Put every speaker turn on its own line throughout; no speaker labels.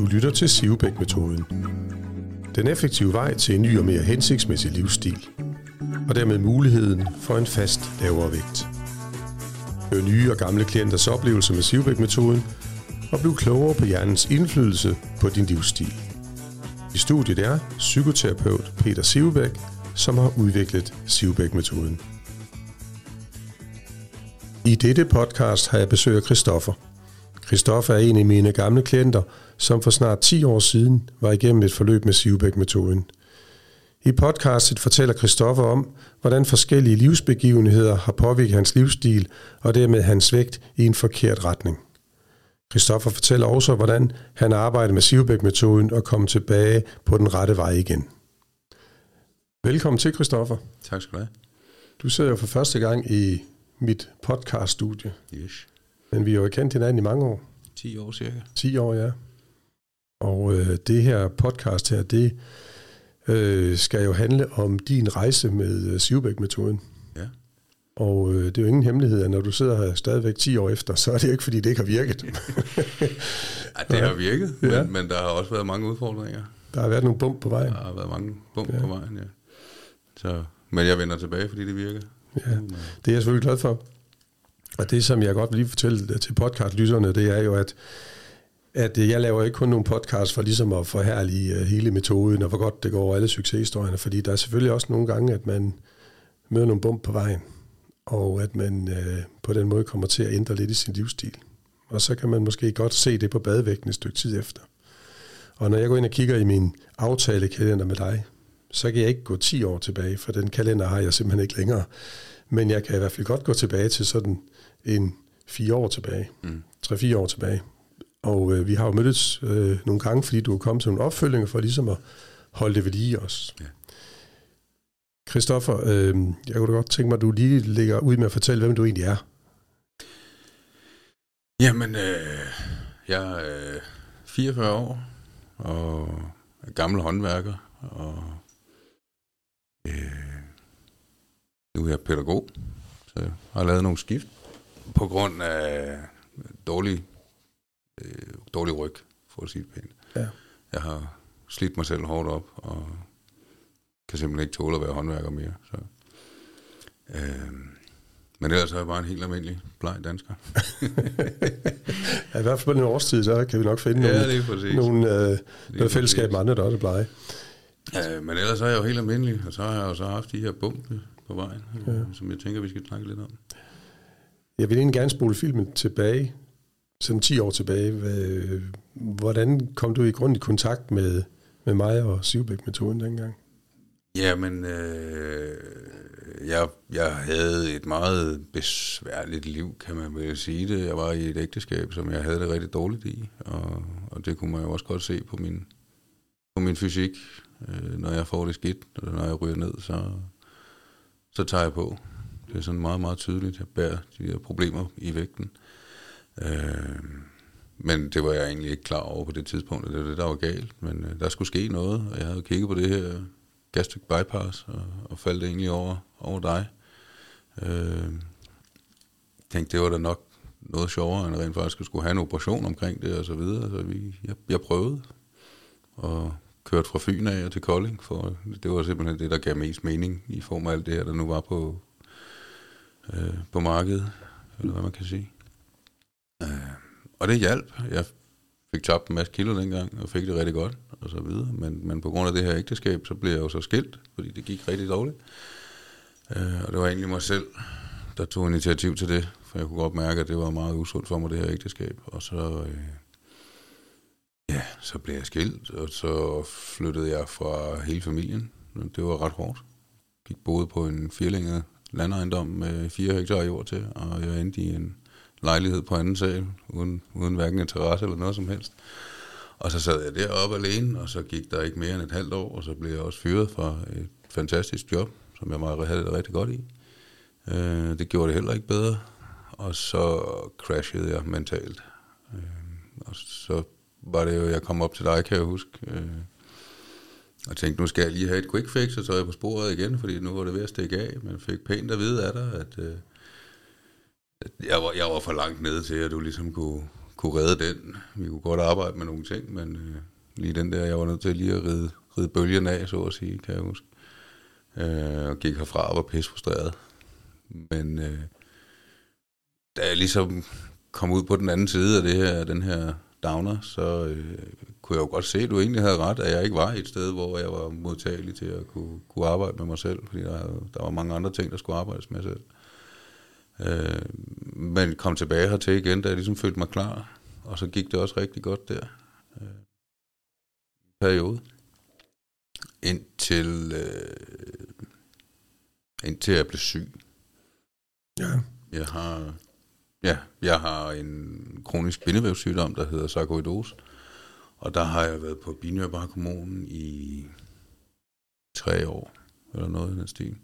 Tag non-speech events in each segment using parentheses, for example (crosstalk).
Du lytter til Sivebæk-metoden. Den effektive vej til en ny og mere hensigtsmæssig livsstil. Og dermed muligheden for en fast lavere vægt. Hør nye og gamle klienters oplevelser med Sivebæk-metoden og bliv klogere på hjernens indflydelse på din livsstil. I studiet er psykoterapeut Peter Sivebæk, som har udviklet Sivebæk-metoden. I dette podcast har jeg besøg af Christoffer. Christoffer er en af mine gamle klienter, som for snart 10 år siden var igennem et forløb med Sivebæk-metoden. I podcastet fortæller Christoffer om, hvordan forskellige livsbegivenheder har påvirket hans livsstil og dermed hans vægt i en forkert retning. Christoffer fortæller også, hvordan han arbejder med Sivebæk-metoden og kommer tilbage på den rette vej igen. Velkommen til, Christoffer.
Tak skal du have.
Du sidder jo for første gang i mit podcaststudie,
Yes.
Men vi har jo kendt hinanden i mange år.
10 år cirka.
10 år, ja. Og øh, det her podcast her, det øh, skal jo handle om din rejse med øh, Sivebæk-metoden.
Ja.
Og øh, det er jo ingen hemmelighed, at når du sidder her stadigvæk 10 år efter, så er det jo ikke, fordi det ikke har virket.
Ej, (laughs) det har virket,
Ja.
ja. men, men der har også været mange udfordringer.
Der har været nogle bump på vejen.
Der har været mange bump
Ja.
ja. på vejen, ja. Så, men jeg vender tilbage, fordi det virker.
Ja, det er jeg selvfølgelig glad for. Og det, som jeg godt vil lige fortælle øh, til podcastlytterne, det er jo, at, at øh, jeg laver ikke kun nogle podcasts for ligesom at forhærlige øh, hele metoden, og hvor godt det går over alle succeshistorierne, fordi der er selvfølgelig også nogle gange, at man møder nogle bump på vejen, og at man øh, på den måde kommer til at ændre lidt i sin livsstil. Og så kan man måske godt se det på badevægten et stykke tid efter. Og når jeg går ind og kigger i min aftalekalender med dig, så kan jeg ikke gå 10 år tilbage, for den kalender har jeg simpelthen ikke længere. Men jeg kan i hvert fald godt gå tilbage til sådan en fire år tilbage.
Mm.
3-4 år tilbage. Og øh, vi har jo mødtes øh, nogle gange, fordi du er kommet til nogle opfølginger for ligesom at holde det ved lige os.
Ja.
Christoffer, øh, jeg kunne da godt tænke mig, at du lige lægger ud med at fortælle, hvem du egentlig er.
Jamen, øh, jeg er øh, 44 år, og er gammel håndværker, og øh, nu er jeg pædagog, så jeg har lavet nogle skift på grund af dårlig, øh, dårlig ryg, for at sige det pænt.
Ja.
Jeg har slidt mig selv hårdt op, og kan simpelthen ikke tåle at være håndværker mere. Så. Øh, men ellers er jeg bare en helt almindelig bleg dansker. (laughs)
Ja, I hvert fald på den årstid, så kan vi nok finde
Ja,
nogle,
det
nogle, øh, noget fællesskab med andre, der også er blege.
Øh, men ellers er jeg jo helt almindelig, og så har jeg jo så haft de her bumpe på vejen, ja. øh, som jeg tænker, vi skal snakke lidt om.
Jeg vil egentlig gerne spole filmen tilbage, sådan 10 år tilbage. Hvordan kom du i grund i kontakt med, med mig og Sivbæk-metoden dengang?
Jamen, øh, jeg, jeg havde et meget besværligt liv, kan man vel sige det. Jeg var i et ægteskab, som jeg havde det rigtig dårligt i, og, og det kunne man jo også godt se på min, på min fysik. Øh, når jeg får det skidt, når jeg ryger ned, så, så tager jeg på. Det er sådan meget, meget tydeligt, at jeg bærer de her problemer i vægten. Øh, men det var jeg egentlig ikke klar over på det tidspunkt, og det var det, der var galt. Men øh, der skulle ske noget, og jeg havde kigget på det her gastric bypass, og, og faldt egentlig over, over dig. Øh, tænkte, det var da nok noget sjovere, end rent faktisk at skulle have en operation omkring det, og så videre. Så vi, jeg, jeg prøvede, og kørte fra Fyn af og til Kolding, for det var simpelthen det, der gav mest mening i form af alt det her, der nu var på, øh, på markedet, eller hvad man kan sige. Øh, og det hjalp. Jeg fik tabt en masse kilo dengang, og fik det rigtig godt, og så videre. Men, men på grund af det her ægteskab, så blev jeg jo så skilt, fordi det gik rigtig dårligt. Øh, og det var egentlig mig selv, der tog initiativ til det, for jeg kunne godt mærke, at det var meget usundt for mig, det her ægteskab. Og så, øh, ja, så blev jeg skilt, og så flyttede jeg fra hele familien. Det var ret hårdt. Gik boede på en firlænget landejendom med fire hektar jord til, og jeg endte i en lejlighed på anden sal, uden, uden hverken en terrasse eller noget som helst. Og så sad jeg deroppe alene, og så gik der ikke mere end et halvt år, og så blev jeg også fyret fra et fantastisk job, som jeg meget havde det rigtig godt i. Øh, det gjorde det heller ikke bedre, og så crashede jeg mentalt. Øh, og så var det jo, jeg kom op til dig, kan jeg huske, øh, og tænkte, nu skal jeg lige have et quick fix, og så er jeg på sporet igen, fordi nu var det ved at stikke af, men fik pænt at vide af dig, at øh, at jeg, var, jeg var for langt nede til, at du ligesom kunne, kunne redde den. Vi kunne godt arbejde med nogle ting, men øh, lige den der, jeg var nødt til lige at ride, ride bølgen af, så at sige, kan jeg huske. Øh, og gik herfra og var pisse frustreret. Men øh, da jeg ligesom kom ud på den anden side af det her, den her downer, så øh, kunne jeg jo godt se, at du egentlig havde ret, at jeg ikke var et sted, hvor jeg var modtagelig til at kunne, kunne arbejde med mig selv, fordi der, der var mange andre ting, der skulle arbejdes med selv. Øh, men kom tilbage hertil igen, da jeg ligesom følte mig klar, og så gik det også rigtig godt der. Øh, periode. Indtil, øh, indtil jeg blev syg.
Ja.
Jeg har, ja, jeg har en kronisk bindevævssygdom, der hedder sarkoidose. Og der har jeg været på Binjørbar i tre år, eller noget i den stil.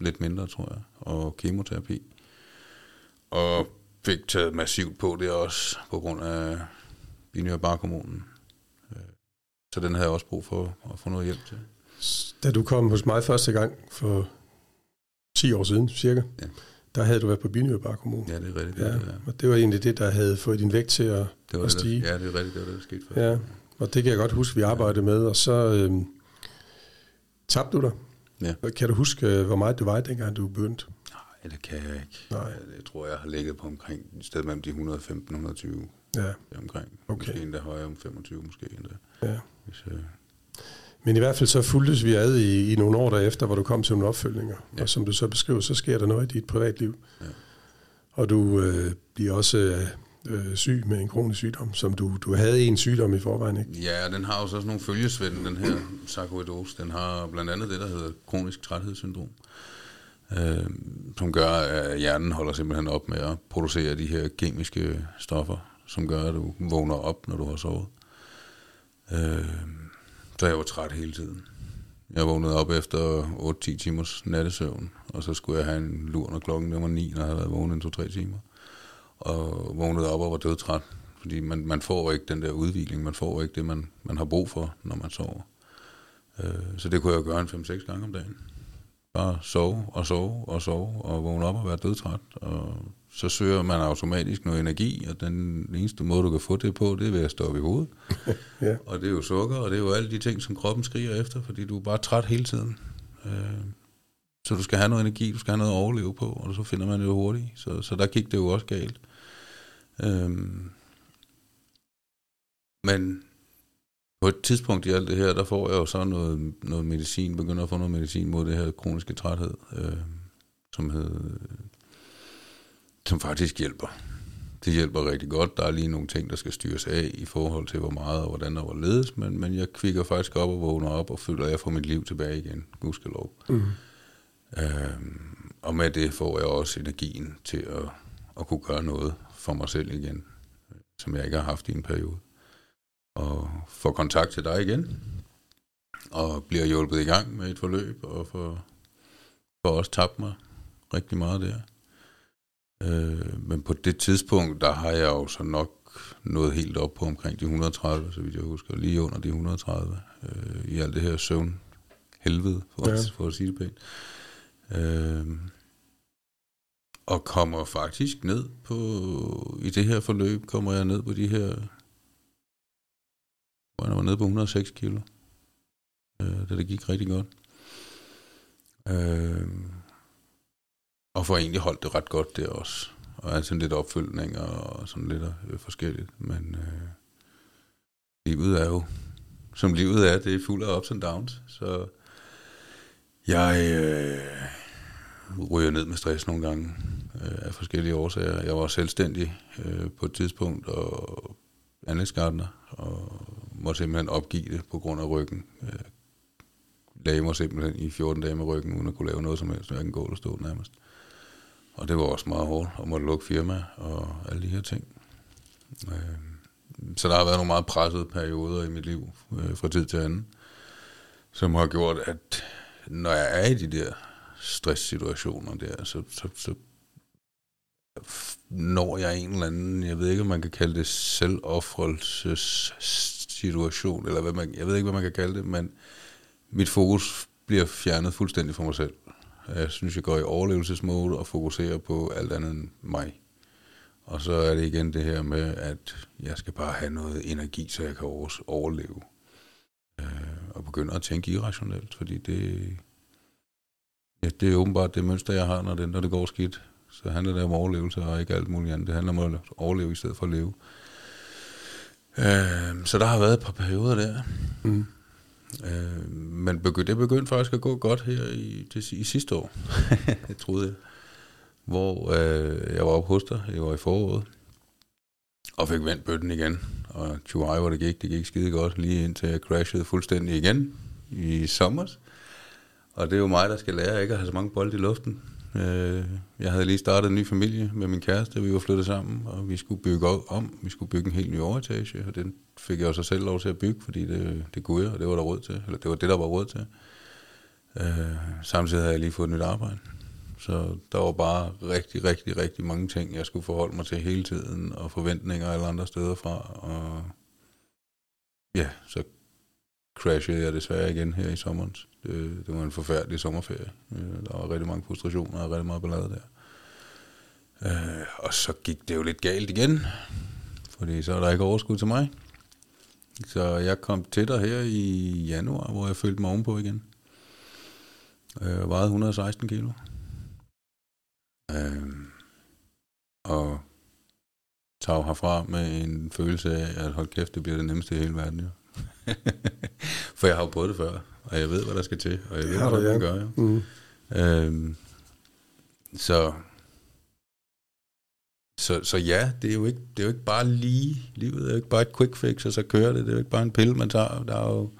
Lidt mindre, tror jeg. Og kemoterapi. Og fik taget massivt på det også, på grund af Binjørbar Så den havde jeg også brug for at få noget hjælp til.
Da du kom hos mig første gang for 10 år siden, cirka, ja. Der havde du været på Binjørbar Kommune.
Ja, det er rigtigt.
Ja,
det, ja.
og det var egentlig det, der havde fået din vægt til at,
det var
at stige.
Det, ja, det er rigtigt, det var det, der skete for.
Ja, og det kan jeg godt huske, vi arbejdede ja. med, og så øhm, tabte du dig.
Ja.
Kan du huske, øh, hvor meget du var dengang, du begyndte?
Nej, det kan jeg ikke.
Nej.
Jeg, jeg tror, jeg har ligget på omkring et sted mellem de 115 120
ja.
omkring.
Okay.
Måske endda højere om 25, måske endda.
Ja.
Hvis, øh,
men i hvert fald så fuldtes vi ad i, i nogle år derefter, hvor du kom til nogle opfølgninger. Ja. Og som du så beskriver, så sker der noget i dit privatliv.
Ja.
Og du øh, bliver også øh, syg med en kronisk sygdom, som du, du havde en sygdom i forvejen, ikke?
Ja, den har jo så sådan nogle følgesvend, den her sarkoidose. Den har blandt andet det, der hedder kronisk træthedssyndrom, øh, som gør, at hjernen holder simpelthen op med at producere de her kemiske stoffer, som gør, at du vågner op, når du har sovet. Øh, så jeg var træt hele tiden. Jeg vågnede op efter 8-10 timers nattesøvn, og så skulle jeg have en lur, når klokken var 9, når jeg havde været vågnet en 2-3 timer. Og vågnede op og var dødtræt, fordi man, man får ikke den der udvikling, man får ikke det, man, man har brug for, når man sover. Øh, så det kunne jeg gøre en 5-6 gange om dagen. Bare sove og sove og sove og vågne op og være dødtræt. Og så søger man automatisk noget energi, og den eneste måde, du kan få det på, det er ved at stå op i hovedet. (laughs) ja. Og det er jo sukker, og det er jo alle de ting, som kroppen skriger efter, fordi du er bare træt hele tiden. Øh, så du skal have noget energi, du skal have noget at overleve på, og så finder man det hurtigt. Så, så der gik det jo også galt. Øhm, men på et tidspunkt i alt det her, der får jeg jo så noget, noget medicin, begynder at få noget medicin mod det her kroniske træthed, øh, som hedder som faktisk hjælper. Det hjælper rigtig godt. Der er lige nogle ting, der skal styres af i forhold til, hvor meget og hvordan der var ledes, men, men jeg kvikker faktisk op og vågner op og føler, at jeg får mit liv tilbage igen. Gudskelov. Mm. Øhm, og med det får jeg også energien til at, at kunne gøre noget for mig selv igen, som jeg ikke har haft i en periode. Og få kontakt til dig igen, og bliver hjulpet i gang med et forløb, og får, får også tabt mig rigtig meget der. Øh, men på det tidspunkt, der har jeg jo så nok nået helt op på omkring de 130, så vidt jeg husker, lige under de 130, øh, i alt det her søvn helvede, for, ja. at, for at sige det pænt. Øh, og kommer faktisk ned på, i det her forløb, kommer jeg ned på de her, hvor jeg var nede på 106 kilo, øh, da det gik rigtig godt. Øh, og får egentlig holdt det ret godt der også. Og altså lidt opfølgning og sådan lidt øh, forskelligt. Men øh, livet er jo, som livet er, det er fuld af ups and downs. Så jeg øh, ryger ned med stress nogle gange øh, af forskellige årsager. Jeg var selvstændig øh, på et tidspunkt og anlægsgardner og måtte simpelthen opgive det på grund af ryggen. Øh, lagde mig simpelthen i 14 dage med ryggen, uden at kunne lave noget som helst, hverken gå eller stå nærmest. Og det var også meget hårdt, at måtte lukke firma og alle de her ting. Øh, så der har været nogle meget pressede perioder i mit liv øh, fra tid til anden, som har gjort, at når jeg er i de der stresssituationer der, så, så, så når jeg en eller anden, jeg ved ikke, om man kan kalde det selvoffrelsessituation, eller hvad man, jeg ved ikke, hvad man kan kalde det, men mit fokus bliver fjernet fuldstændig fra mig selv. Jeg synes, jeg går i overlevelsesmode og fokuserer på alt andet end mig. Og så er det igen det her med, at jeg skal bare have noget energi, så jeg kan overleve. Øh, og begynde at tænke irrationelt, fordi det, ja, det er åbenbart det mønster, jeg har, når det, når det går skidt. Så handler det om overlevelse og ikke alt muligt andet. Det handler om at overleve i stedet for at leve. Øh, så der har været et par perioder der. Mm. Øh, men begy- det begyndte faktisk at gå godt her i, til, i sidste år, (laughs) jeg troede jeg. Hvor øh, jeg var oppe hos dig, jeg var i foråret, og fik vendt bøtten igen. Og 20 hvor det gik, det gik skide godt, lige indtil jeg crashede fuldstændig igen i sommer. Og det er jo mig, der skal lære ikke at have så mange bolde i luften. Øh, jeg havde lige startet en ny familie med min kæreste, vi var flyttet sammen, og vi skulle bygge om. Vi skulle bygge en helt ny overetage, og den fik jeg også selv lov til at bygge, fordi det, det kunne jeg, og det var der råd til. Eller det var det, der var råd til. Øh, samtidig havde jeg lige fået et nyt arbejde. Så der var bare rigtig, rigtig, rigtig mange ting, jeg skulle forholde mig til hele tiden, og forventninger alle andre steder fra. Og ja, så crashede jeg desværre igen her i sommeren. Det, det var en forfærdelig sommerferie. Øh, der var rigtig mange frustrationer og rigtig meget ballade der. Øh, og så gik det jo lidt galt igen, fordi så er der ikke overskud til mig. Så jeg kom til dig her i januar, hvor jeg følte mig ovenpå igen. Jeg øh, vejede 116 kilo. Øh, og tag herfra med en følelse af, at hold kæft, det bliver det nemmeste i hele verden. Jo. (laughs) For jeg har jo prøvet det før, og jeg ved, hvad der skal til, og jeg ved, ja, hvad ja. gør. Mm. Øhm, så, så, så ja, det er, jo ikke, det er jo ikke bare lige, livet er jo ikke bare et quick fix, og så kører det, det er jo ikke bare en pille, man tager, der er jo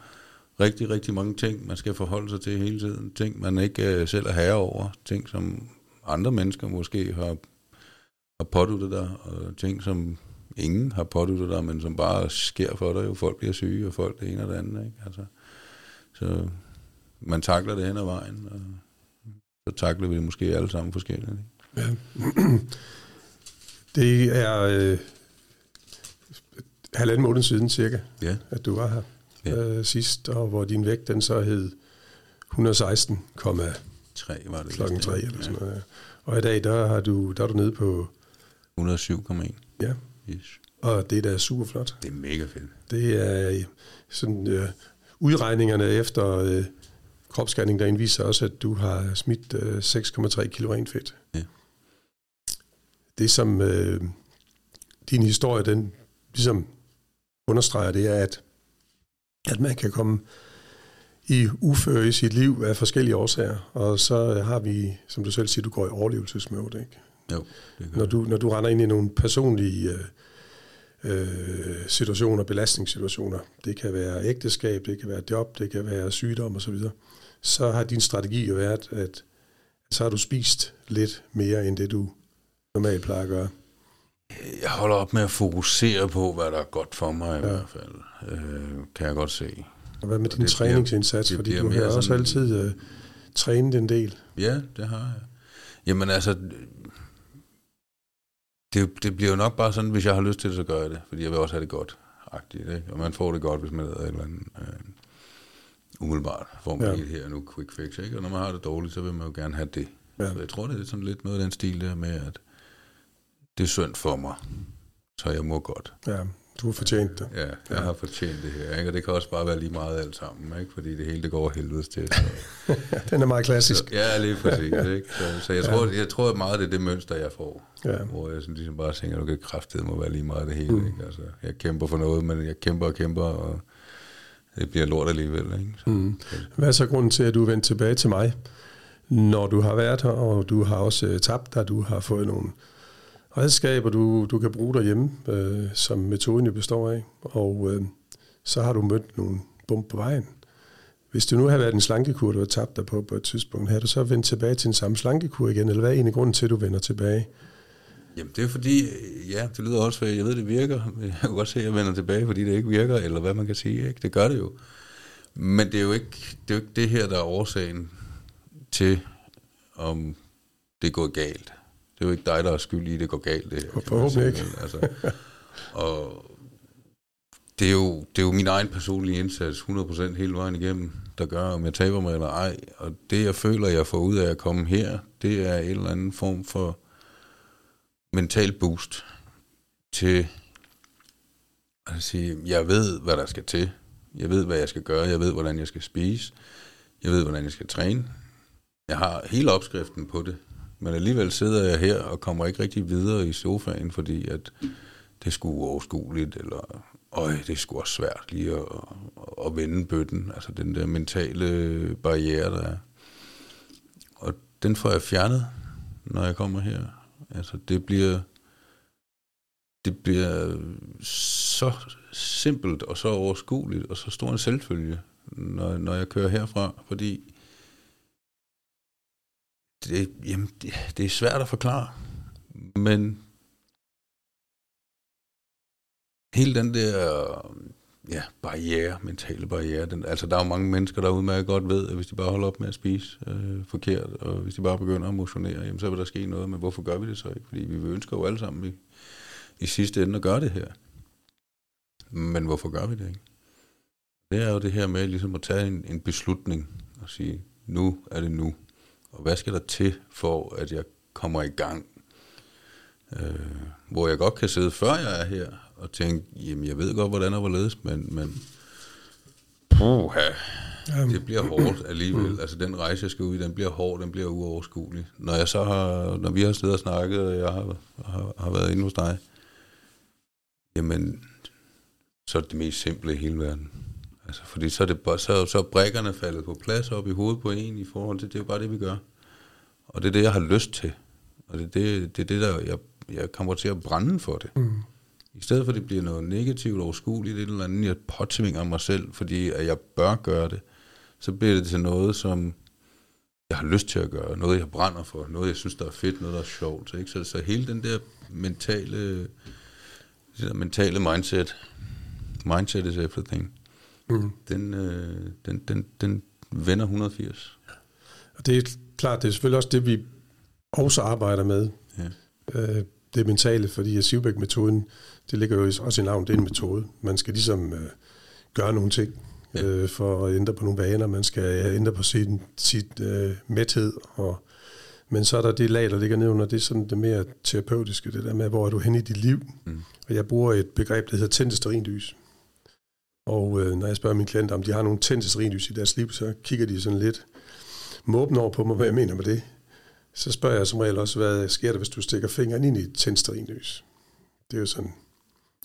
rigtig, rigtig mange ting, man skal forholde sig til hele tiden, ting, man ikke uh, selv er herre over, ting, som andre mennesker måske har, har påduttet dig, og ting, som ingen har påduttet dig, men som bare sker for dig. Jo, folk bliver syge, og folk det ene og det andet. Ikke? Altså, så man takler det hen ad vejen, og så takler vi det måske alle sammen forskelligt. Ikke? Ja. (clears throat)
Det er øh, halvanden måned siden cirka,
ja.
at du var her ja. øh, sidst, og hvor din vægt den så hed 116,3
var det
klokken 3 eller sådan noget. Ja. Og i dag, der, har du, der er du nede på...
107,1.
Ja. Yes. Og det er da super flot.
Det er mega fedt.
Det er sådan øh, udregningerne efter øh, kropsscanning, der indviser også, at du har smidt øh, 6,3 kilo rent fedt.
Ja.
Det som øh, din historie, den ligesom understreger, det er, at, at man kan komme i uføre i sit liv af forskellige årsager, og så har vi, som du selv siger, du går i overlevelsesmode, ikke?
Jo,
det når, du, når du render ind i nogle personlige øh, øh, situationer, belastningssituationer, det kan være ægteskab, det kan være job, det kan være sygdom osv., så, så har din strategi jo været, at så har du spist lidt mere end det, du normalt plejer at gøre.
Jeg holder op med at fokusere på, hvad der er godt for mig ja. i hvert fald, øh, kan jeg godt se.
Og hvad med din træningsindsats? Bliver, fordi du har også altid øh, trænet en del.
Ja, det har jeg. Jamen altså, det, det bliver jo nok bare sådan, hvis jeg har lyst til det, så gør jeg det. Fordi jeg vil også have det godt. Agtigt, ikke? Og man får det godt, hvis man lader et eller andet øh, umiddelbart. Får man ja. her nu quick fix. Ikke? Og når man har det dårligt, så vil man jo gerne have det. Ja. Så jeg tror, det er sådan lidt noget af den stil der med, at det er synd for mig, så jeg må godt.
Ja, du har fortjent det.
Ja, jeg ja. har fortjent det her. Ikke? Og det kan også bare være lige meget alt sammen, ikke? fordi det hele det går helvedes til. Så. (laughs)
Den er meget klassisk.
Så, ja, lige præcis. (laughs) Ikke? Så, så jeg, ja. tror, jeg tror at meget, det er det mønster, jeg får. Ja. Hvor jeg sådan ligesom bare tænker, at det må være lige meget det hele. Mm. Ikke? Altså, jeg kæmper for noget, men jeg kæmper og kæmper, og det bliver lort alligevel. Ikke? Så,
mm. Hvad er så grunden til, at du er vendt tilbage til mig, når du har været her, og du har også uh, tabt dig, du har fået nogle redskaber, du, du kan bruge derhjemme, øh, som metoden jo består af, og øh, så har du mødt nogle bump på vejen. Hvis du nu har været en slankekur, du har tabt dig på på et tidspunkt, har du så vendt tilbage til en samme slankekur igen, eller hvad er egentlig grunden til, at du vender tilbage?
Jamen det er fordi, ja, det lyder også, jeg ved, det virker. Jeg kan godt se, at jeg vender tilbage, fordi det ikke virker, eller hvad man kan sige. Ikke? Det gør det jo. Men det er jo ikke det, er jo ikke det her, der er årsagen til, om det går galt. Det er jo ikke dig, der er skyld i, at det går galt. Det
her, Forhåbentlig ikke.
Altså, og det er, jo, det er jo min egen personlige indsats, 100% hele vejen igennem, der gør, om jeg taber mig eller ej. Og det, jeg føler, jeg får ud af at komme her, det er en eller anden form for mental boost til at sige, jeg ved, hvad der skal til. Jeg ved, hvad jeg skal gøre. Jeg ved, hvordan jeg skal spise. Jeg ved, hvordan jeg skal træne. Jeg har hele opskriften på det. Men alligevel sidder jeg her og kommer ikke rigtig videre i sofaen, fordi at det skulle uoverskueligt, eller øj, det skulle også svært lige at, at vende bøtten. Altså den der mentale barriere, der er. Og den får jeg fjernet, når jeg kommer her. Altså det bliver det bliver så simpelt og så overskueligt og så stor en selvfølge, når, når jeg kører herfra, fordi det, jamen, det, det er svært at forklare, men hele den der ja, barriere, mentale barriere, den, altså der er jo mange mennesker derude med, at godt ved, at hvis de bare holder op med at spise øh, forkert, og hvis de bare begynder at motionere, jamen, så vil der ske noget, men hvorfor gør vi det så ikke? Fordi vi ønsker jo alle sammen i, i sidste ende at gøre det her. Men hvorfor gør vi det ikke? Det er jo det her med ligesom at tage en, en beslutning og sige, nu er det nu. Og hvad skal der til for, at jeg kommer i gang? Øh, hvor jeg godt kan sidde, før jeg er her, og tænke, jamen jeg ved godt, hvordan jeg var ledes, men, men puha, det bliver hårdt alligevel. Mm. Altså den rejse, jeg skal ud i, den bliver hård, den bliver uoverskuelig. Når jeg så har, når vi har siddet og snakket, og jeg har, har, har været inde hos dig, jamen, så er det det mest simple i hele verden. Altså, fordi så er, det bare, så, så er brækkerne faldet på plads op i hovedet på en i forhold til, det er jo bare det, vi gør. Og det er det, jeg har lyst til. Og det er det, det, er det der, jeg, jeg kommer til at brænde for det. Mm. I stedet for, at det bliver noget negativt overskueligt, et eller andet, jeg påtvinger mig selv, fordi at jeg bør gøre det, så bliver det til noget, som jeg har lyst til at gøre, noget jeg brænder for, noget jeg synes, der er fedt, noget der er sjovt. Så, ikke? Så, så hele den der mentale, det der mentale mindset, mindset is everything, mm. den, øh, den, den, den vender 180.
Og det er klart, det er selvfølgelig også det, vi også arbejder med. Ja. Øh, det mentale, fordi Sivbæk-metoden, det ligger jo også i navn, det er en metode. Man skal ligesom øh, gøre nogle ting ja. øh, for at ændre på nogle vaner. Man skal ændre på sin, sit øh, mæthed. Og, men så er der det lag, der ligger nedenunder, det er sådan det mere terapeutiske, det der med, hvor er du hen i dit liv. Mm. Og jeg bruger et begreb, der hedder tændte sterinlys. Og øh, når jeg spørger mine klienter, om de har nogle tændte sterinlys i deres liv, så kigger de sådan lidt måben over på mig, hvad jeg mener med det. Så spørger jeg som regel også, hvad sker der, hvis du stikker fingeren ind i et tændt sterinlys? Det er jo sådan,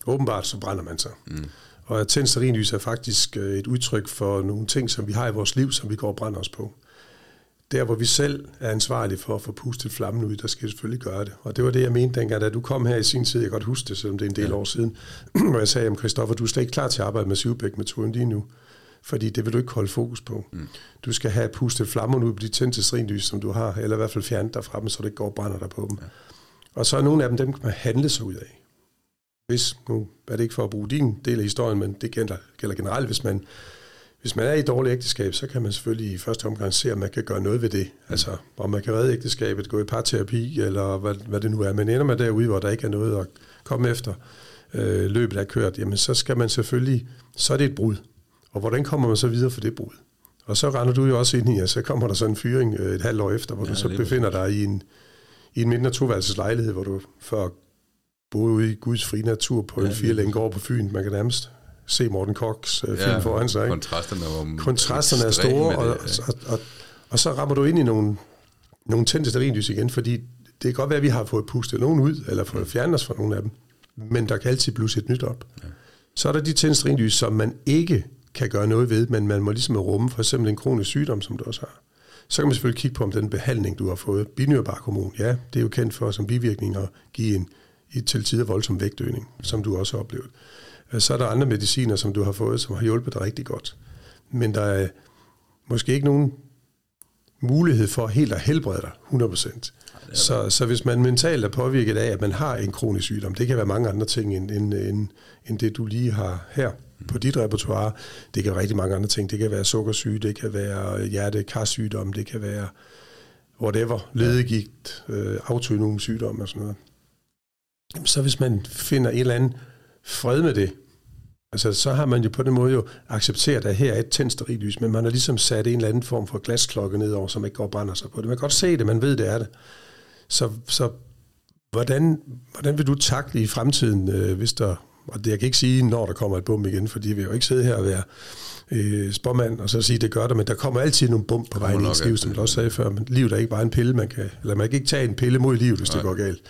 åbenbart så brænder man sig. Mm. Og tændt sterinlys er faktisk øh, et udtryk for nogle ting, som vi har i vores liv, som vi går og brænder os på. Der, hvor vi selv er ansvarlige for at få pustet flammen ud, der skal vi selvfølgelig gøre det. Og det var det, jeg mente dengang, da du kom her i sin tid, jeg kan godt huske det, selvom det er en del ja. år siden, (clears throat) hvor jeg sagde, at Christoffer, du er slet ikke klar til at arbejde med Sivbæk-metoden lige nu fordi det vil du ikke holde fokus på. Mm. Du skal have pustet flammerne ud på de tændte strinlys, som du har, eller i hvert fald fjernet dig fra dem, så det ikke går og brænder dig på dem. Ja. Og så er nogle af dem, dem kan man handle sig ud af. Hvis, nu er det ikke for at bruge din del af historien, men det gælder, gælder generelt, hvis man, hvis man er i et dårligt ægteskab, så kan man selvfølgelig i første omgang se, om man kan gøre noget ved det. Mm. Altså, om man kan redde ægteskabet, gå i parterapi, eller hvad, hvad det nu er. Men ender man derude, hvor der ikke er noget at komme efter, øh, løbet er kørt, jamen så skal man selvfølgelig, så er det et brud. Og hvordan kommer man så videre for det brud? Og så render du jo også ind i, at så kommer der så en fyring øh, et halvt år efter, hvor ja, du så befinder dig i en, i en mindre toværelseslejlighed, hvor du før boede ude i Guds frie natur på ja, en fire gård på Fyn. Man kan nærmest se Morten Cox øh, film foran sig. Ikke?
Kontrasterne, var
kontrasterne er store, og, og, og, og, og så rammer du ind i nogle, nogle tændte sterinlys igen, fordi det kan godt være, at vi har fået pustet nogen ud, eller fået fjernet os fra nogle af dem, men der kan altid blusse et nyt op. Ja. Så er der de tændte sterinlys, som man ikke kan gøre noget ved, men man må ligesom rumme for eksempel en kronisk sygdom, som du også har. Så kan man selvfølgelig kigge på, om den behandling, du har fået, binyrbarkhormon, ja, det er jo kendt for som bivirkning at give en i til tider voldsom vægtøgning, som du også har oplevet. Øh, så er der andre mediciner, som du har fået, som har hjulpet dig rigtig godt. Men der er måske ikke nogen mulighed for helt at helbrede dig 100%. Så, så hvis man mentalt er påvirket af, at man har en kronisk sygdom, det kan være mange andre ting, end, end, end, end det du lige har her, på dit repertoire. Det kan være rigtig mange andre ting. Det kan være sukkersyge, det kan være hjerte-karsygdom, det kan være whatever, ledegigt, øh, autoimmune sygdom og sådan noget. Så hvis man finder en eller anden fred med det, altså så har man jo på den måde jo accepteret, at her er et tændt lys, men man har ligesom sat en eller anden form for glasklokke nedover, som ikke går og brænder sig på det. Man kan godt se det, man ved, det er det. Så, så Hvordan, hvordan vil du takle i fremtiden, øh, hvis der, og det, jeg kan ikke sige, når der kommer et bump igen, fordi vi jo ikke sidde her og være øh, spormand og så sige, det gør der, men der kommer altid nogle bump på vejen i ens liv, som du også sagde før, men livet er ikke bare en pille, man kan, eller man kan ikke tage en pille mod livet, hvis Nej. det går galt.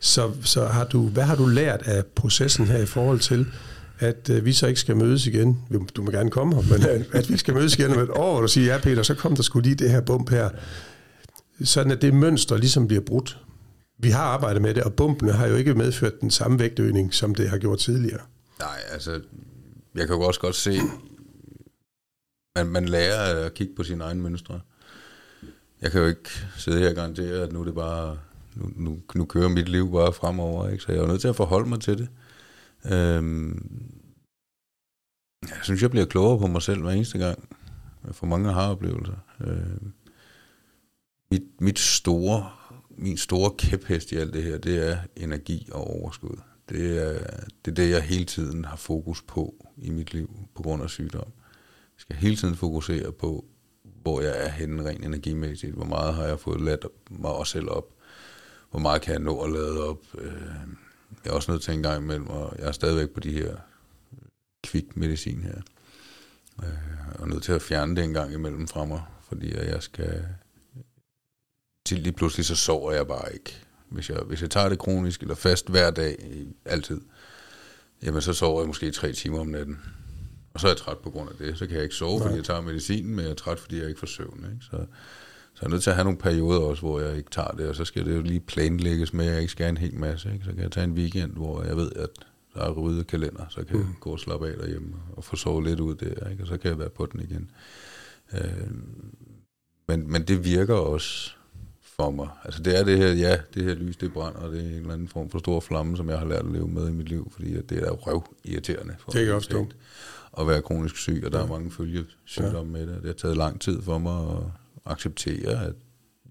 Så, så har du, hvad har du lært af processen her i forhold til, at øh, vi så ikke skal mødes igen. Du må gerne komme her, men at, at vi skal mødes igen om et år, og du siger, ja Peter, så kom der skulle lige det her bump her. Sådan at det mønster ligesom bliver brudt. Vi har arbejdet med det, og bumpene har jo ikke medført den samme vægtøgning, som det har gjort tidligere.
Nej, altså, jeg kan jo også godt se, man, man lærer at kigge på sine egne mønstre. Jeg kan jo ikke sidde her og garantere, at nu er det bare, nu, nu, nu kører mit liv bare fremover, ikke? så jeg er nødt til at forholde mig til det. Øhm, jeg synes, jeg bliver klogere på mig selv hver eneste gang. Jeg får mange har-oplevelser. Øhm, mit, mit store, min store kæphest i alt det her, det er energi og overskud. Det er, det er det, jeg hele tiden har fokus på i mit liv på grund af sygdom. Jeg skal hele tiden fokusere på, hvor jeg er henne rent energimæssigt. Hvor meget har jeg fået ladt mig også selv op? Hvor meget kan jeg nå at lade op? Øh, jeg er også nødt til en gang imellem, og jeg er stadigvæk på de her kvik medicin her. Øh, og nødt til at fjerne det en gang imellem fra mig, fordi jeg skal... Til lige pludselig så sover jeg bare ikke. Hvis jeg, hvis jeg tager det kronisk eller fast hver dag, altid, jamen så sover jeg måske tre timer om natten. Og så er jeg træt på grund af det. Så kan jeg ikke sove, fordi jeg tager medicinen, men jeg er træt, fordi jeg ikke får søvn. Ikke? Så, så jeg er nødt til at have nogle perioder også, hvor jeg ikke tager det, og så skal det jo lige planlægges med, at jeg ikke skal en hel masse. Ikke? Så kan jeg tage en weekend, hvor jeg ved, at der er ryddet kalender, så kan mm. jeg gå og slappe af derhjemme og få sovet lidt ud der, ikke? og så kan jeg være på den igen. Øh, men, men det virker også for mig. Altså det er det her, ja, det her lys, det brænder, og det er en eller anden form for stor flamme, som jeg har lært at leve med i mit liv, fordi det er da røv irriterende. For
det er også dumt.
At være kronisk syg, og der ja. er mange følgesygdomme ja. med det. Det har taget lang tid for mig at acceptere, at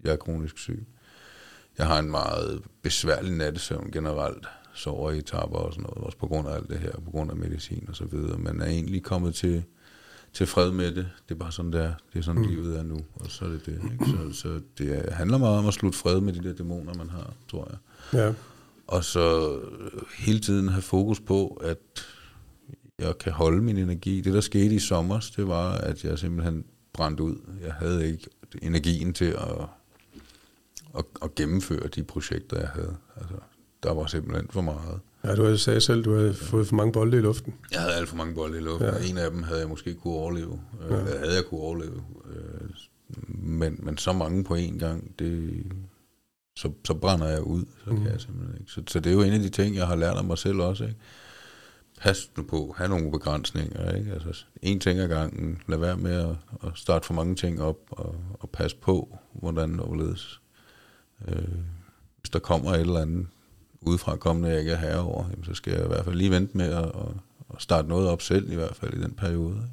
jeg er kronisk syg. Jeg har en meget besværlig nattesøvn generelt, sover i tapper og sådan noget, også på grund af alt det her, på grund af medicin og så videre, men er egentlig kommet til, til fred med det. Det er bare sådan, der. Det er sådan, mm. livet er nu, og så er det det. Ikke? Så, så det handler meget om at slutte fred med de der dæmoner, man har, tror jeg.
Ja.
Og så hele tiden have fokus på, at jeg kan holde min energi. Det, der skete i sommer, det var, at jeg simpelthen brændte ud. Jeg havde ikke energien til at, at, at gennemføre de projekter, jeg havde. Altså, der var simpelthen for meget.
Ja, du sagde selv, du havde fået for mange bolde i luften.
Jeg havde alt for mange bolde i luften, ja. en af dem havde jeg måske kunne overleve. Ja. Øh, havde jeg kunne overleve. Øh, men, men så mange på én gang, det, så, så brænder jeg ud. Så, mm. kan jeg simpelthen ikke. Så, så det er jo en af de ting, jeg har lært af mig selv også. Ikke? Pas nu på, have nogle begrænsninger, ikke? Altså, en ting ad gangen, lad være med at, at starte for mange ting op, og, og passe på, hvordan det overledes. Øh, hvis der kommer et eller andet udefra kommende, jeg ikke er herover, jamen, så skal jeg i hvert fald lige vente med at, at, at starte noget op selv, i hvert fald i den periode. Ikke?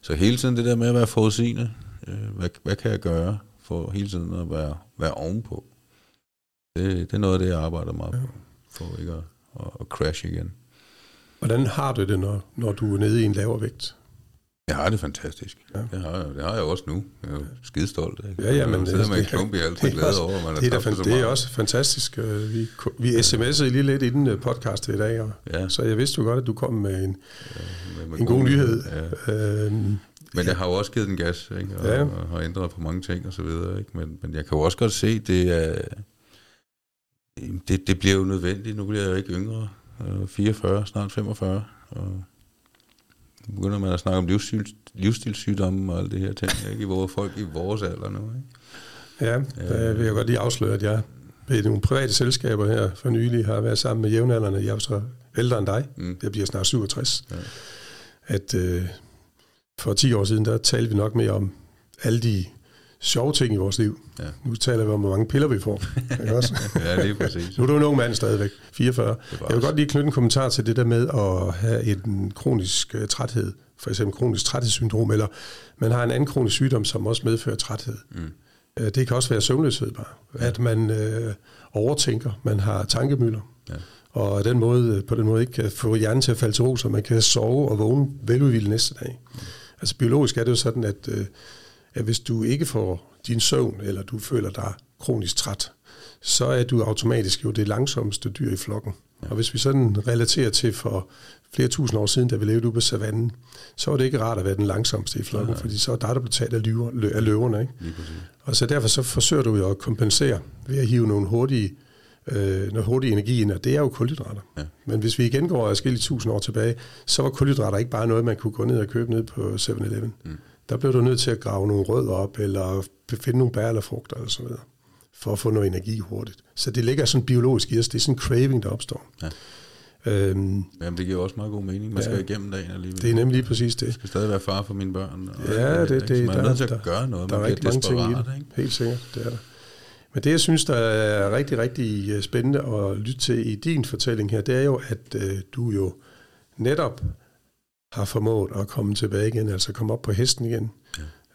Så hele tiden det der med at være forudsigende, øh, hvad, hvad kan jeg gøre for hele tiden at være, være ovenpå? Det, det er noget af det, jeg arbejder meget på, for ikke at, at, at crash igen.
Hvordan har du det, når, når du er nede i en lavere vægt?
Jeg har det fantastisk. Ja. Det, har jeg, det har jeg også nu. Jeg er jo skidestolt. Ikke?
Ja, ja, men...
Så sidder man i klump i alt det glade over, man
det er, fan, det er også fantastisk. Øh, vi, vi sms'ede lige lidt inden øh, podcast i dag, og, ja. så jeg vidste jo godt, at du kom med en, ja, med, med en god, god nyhed. Ja. Øhm,
men jeg har jo også givet den gas, ikke? Og, ja. og har ændret på mange ting og så videre. Ikke? Men, men jeg kan jo også godt se, det er, det, det bliver jo nødvendigt. Nu bliver jeg jo ikke yngre. 44, snart 45, og begynder man at snakke om livsstil, livsstilssygdomme og alt det her ting, ikke? Hvor folk i vores alder nu, ikke?
Ja, der vil jeg godt lige afsløre, at jeg ved nogle private selskaber her for nylig har været sammen med jævnaldrende. Jeg er så ældre end dig. Mm. Jeg bliver snart 67. Ja. At øh, for 10 år siden, der talte vi nok mere om alle de sjove ting i vores liv. Ja. Nu taler vi om, hvor mange piller vi får. (laughs)
Ikke også? ja, lige præcis.
nu er du en ung mand stadigvæk, 44. Jeg vil godt lige knytte en kommentar til det der med at have en kronisk uh, træthed, for eksempel kronisk træthedssyndrom, eller man har en anden kronisk sygdom, som også medfører træthed. Mm. Uh, det kan også være søvnløshed bare. Ja. At man uh, overtænker, man har tankemøller. Ja. Og den måde, på den måde ikke kan få hjernen til at falde til ro, så man kan sove og vågne veludvildet næste dag. Mm. Altså biologisk er det jo sådan, at at hvis du ikke får din søvn, eller du føler dig kronisk træt, så er du automatisk jo det langsomste dyr i flokken. Ja. Og hvis vi sådan relaterer til for flere tusind år siden, da vi levede ude på savannen, så var det ikke rart at være den langsomste i flokken, ja, ja. fordi så var der, der blev taget af, løver, af løverne. Ikke? Og så derfor så forsøger du jo at kompensere ved at hive nogle hurtige, øh, noget hurtig energi ind, og det er jo kulhydrater. Ja. Men hvis vi igen går afskillige tusind år tilbage, så var kulhydrater ikke bare noget, man kunne gå ned og købe ned på 7-Eleven. Mm. Der blev du nødt til at grave nogle rødder op, eller finde nogle bær eller frugter, eller sådan noget, for at få noget energi hurtigt. Så det ligger sådan biologisk i os. Det er sådan en craving, der opstår. Ja.
Øhm, Jamen, det giver også meget god mening. Man ja, skal igennem dagen alligevel.
Det er nemlig lige præcis det.
Jeg skal stadig være far for mine børn.
Og ja, det, det, det
man er nødt til at gøre noget.
Der man er rigtig mange ting i det. Ikke? Helt sikkert, det er der. Men det, jeg synes, der er rigtig, rigtig øh, spændende at lytte til i din fortælling her, det er jo, at øh, du jo netop har formået at komme tilbage igen, altså komme op på hesten igen.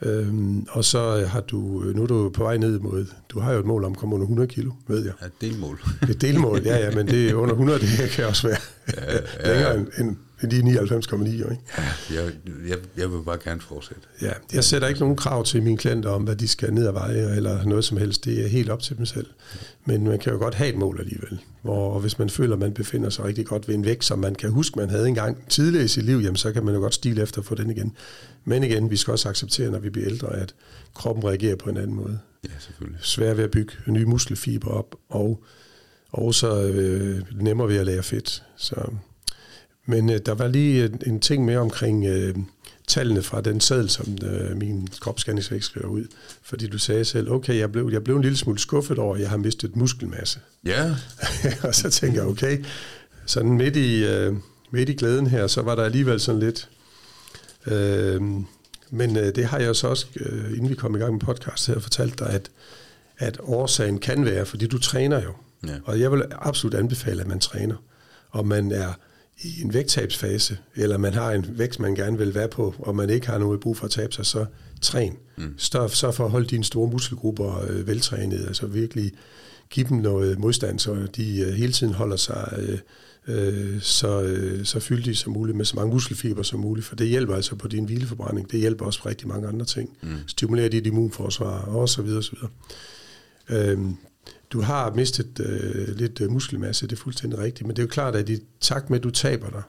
Øhm, og så har du, nu er du på vej ned mod, du har jo et mål om at komme under 100 kilo, ved jeg.
Ja, delmål.
Et delmål, ja, ja, men det under 100, det kan også være ja, ja, længere end, end, end de 99,9, ikke?
Ja, jeg, jeg, jeg vil bare gerne fortsætte.
Ja, jeg sætter ikke nogen krav til mine klienter om, hvad de skal ned ad veje, eller noget som helst. Det er helt op til dem selv. Men man kan jo godt have et mål alligevel. Hvor, hvis man føler, at man befinder sig rigtig godt ved en vægt, som man kan huske, man havde engang tidligere i sit liv, jamen, så kan man jo godt stile efter at få den igen. Men igen, vi skal også acceptere, når vi bliver ældre, at kroppen reagerer på en anden måde.
Ja, selvfølgelig.
Svær ved at bygge nye muskelfiber op, og, og så øh, nemmere ved at lære fedt. Så, men øh, der var lige en, en ting med omkring øh, tallene fra den seddel, som øh, min kropsscanningsvægt skriver ud. Fordi du sagde selv, okay, jeg blev, jeg blev en lille smule skuffet over, at jeg har mistet muskelmasse.
Ja. (laughs)
og så tænker jeg, okay, sådan midt i, øh, midt i glæden her, så var der alligevel sådan lidt Øh, men øh, det har jeg så også, øh, inden vi kom i gang med podcast, her fortalt dig, at, at årsagen kan være, fordi du træner jo. Ja. Og jeg vil absolut anbefale, at man træner. Og man er i en vægttabsfase, eller man har en vægt, man gerne vil være på, og man ikke har noget brug for at tabe sig, så træn. Mm. Så, så for at holde dine store muskelgrupper øh, veltrænede, altså virkelig give dem noget modstand, så de øh, hele tiden holder sig øh, øh, så, øh, så fyldige som muligt, med så mange muskelfiber som muligt, for det hjælper altså på din hvileforbrænding. Det hjælper også på rigtig mange andre ting. Mm. Stimulerer dit immunforsvar og så videre, så videre. Øh, du har mistet øh, lidt øh, muskelmasse, det er fuldstændig rigtigt, men det er jo klart, at i takt med, at du taber dig,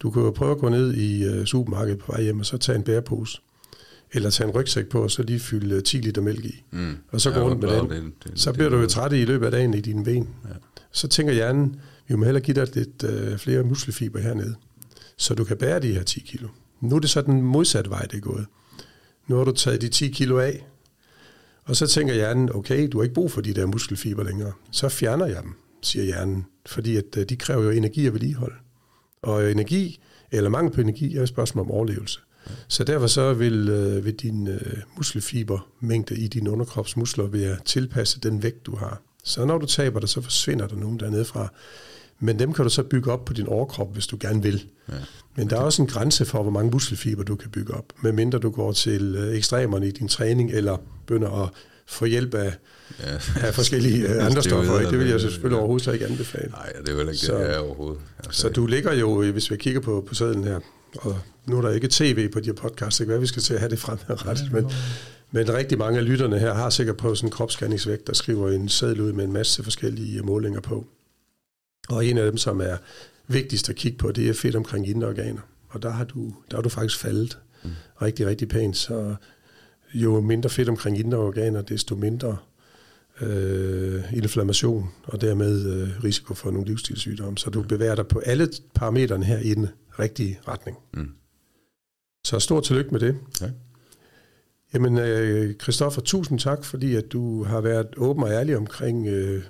du kan jo prøve at gå ned i øh, supermarkedet på vej hjem, og så tage en bærepose, eller tage en rygsæk på, og så lige fylde 10 liter mælk i, mm. og så gå rundt med den. Det, det, så bliver det, du jo træt i løbet af dagen i dine ben. Ja. Så tænker hjernen, vi må hellere give dig lidt øh, flere muskelfiber hernede, så du kan bære de her 10 kilo. Nu er det så den modsatte vej, det er gået. Nu har du taget de 10 kilo af, og så tænker hjernen, okay, du har ikke brug for de der muskelfiber længere. Så fjerner jeg dem, siger hjernen, fordi at, øh, de kræver jo energi og vedligehold. Og energi, eller mangel på energi, er et spørgsmål om overlevelse. Så derfor så vil, øh, vil din øh, muskelfibermængde i dine underkropsmuskler være tilpasse den vægt, du har. Så når du taber det, så forsvinder der nogen dernede fra. Men dem kan du så bygge op på din overkrop, hvis du gerne vil. Ja. Men der er også en grænse for, hvor mange muskelfiber du kan bygge op, medmindre du går til øh, ekstremerne i din træning, eller begynder at få hjælp af, ja. af forskellige øh, (laughs) andre stoffer. Det vil jeg selvfølgelig ja. overhovedet ikke anbefale.
Nej, det er jo ikke så, det, jeg overhovedet.
Altså, så du ligger jo, hvis vi kigger på, på sædlen her, og nu er der ikke tv på de her podcasts, det kan være, vi skal til at have det fremadrettet, men, men rigtig mange af lytterne her har sikkert på sådan en kropsscanningsvægt, der skriver en sædel ud med en masse forskellige målinger på. Og en af dem, som er vigtigst at kigge på, det er fedt omkring indre organer. Og der har du, der har du faktisk faldet mm. rigtig, rigtig pænt. Så jo mindre fedt omkring indre organer, desto mindre øh, inflammation, og dermed øh, risiko for nogle livsstilssygdomme. Så du bevæger dig på alle parametrene her i den rigtige retning. Mm. Så stort tillykke med det. Ja. Jamen, øh, Christoffer, tusind tak, fordi at du har været åben og ærlig omkring øh,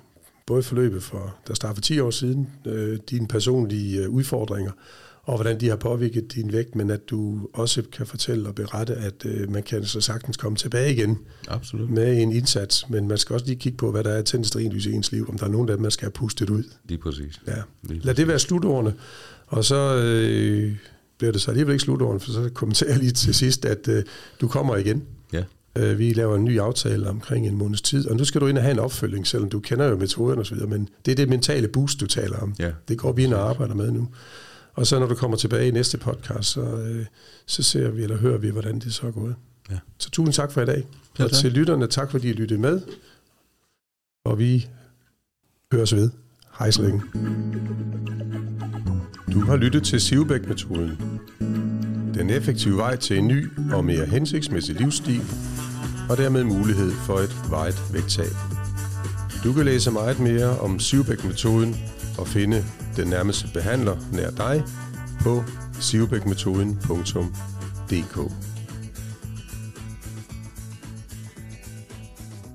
både forløbet for, der startede for 10 år siden, øh, dine personlige øh, udfordringer, og hvordan de har påvirket din vægt, men at du også kan fortælle og berette, at øh, man kan så sagtens komme tilbage igen
Absolut.
med en indsats, men man skal også lige kigge på, hvad der er tændt i ens liv, om der er nogen af dem, man skal have pustet ud.
Lige præcis.
Ja.
Lige
Lad det være slutordene, og så øh, bliver det så alligevel ikke slutordene, for så kommenterer jeg lige til (laughs) sidst, at øh, du kommer igen.
Ja.
Øh, vi laver en ny aftale omkring en måneds tid, og nu skal du ind og have en opfølging, selvom du kender jo metoderne osv., men det er det mentale boost, du taler om.
Ja.
Det går vi ind og arbejder med nu. Og så når du kommer tilbage i næste podcast, så, øh, så ser vi eller hører vi, hvordan det så er gået. Ja. Så tusind tak for i dag. Og til lytterne, tak fordi I lyttede med. og vi høres ved. Hej så. Du har lyttet til Sivbæk-metoden. Den effektive vej til en ny og mere hensigtsmæssig livsstil, og dermed mulighed for et vejet vægttab. Du kan læse meget mere om Sivbæk-metoden og finde den nærmeste behandler nær dig på sivbækmetoden.dk.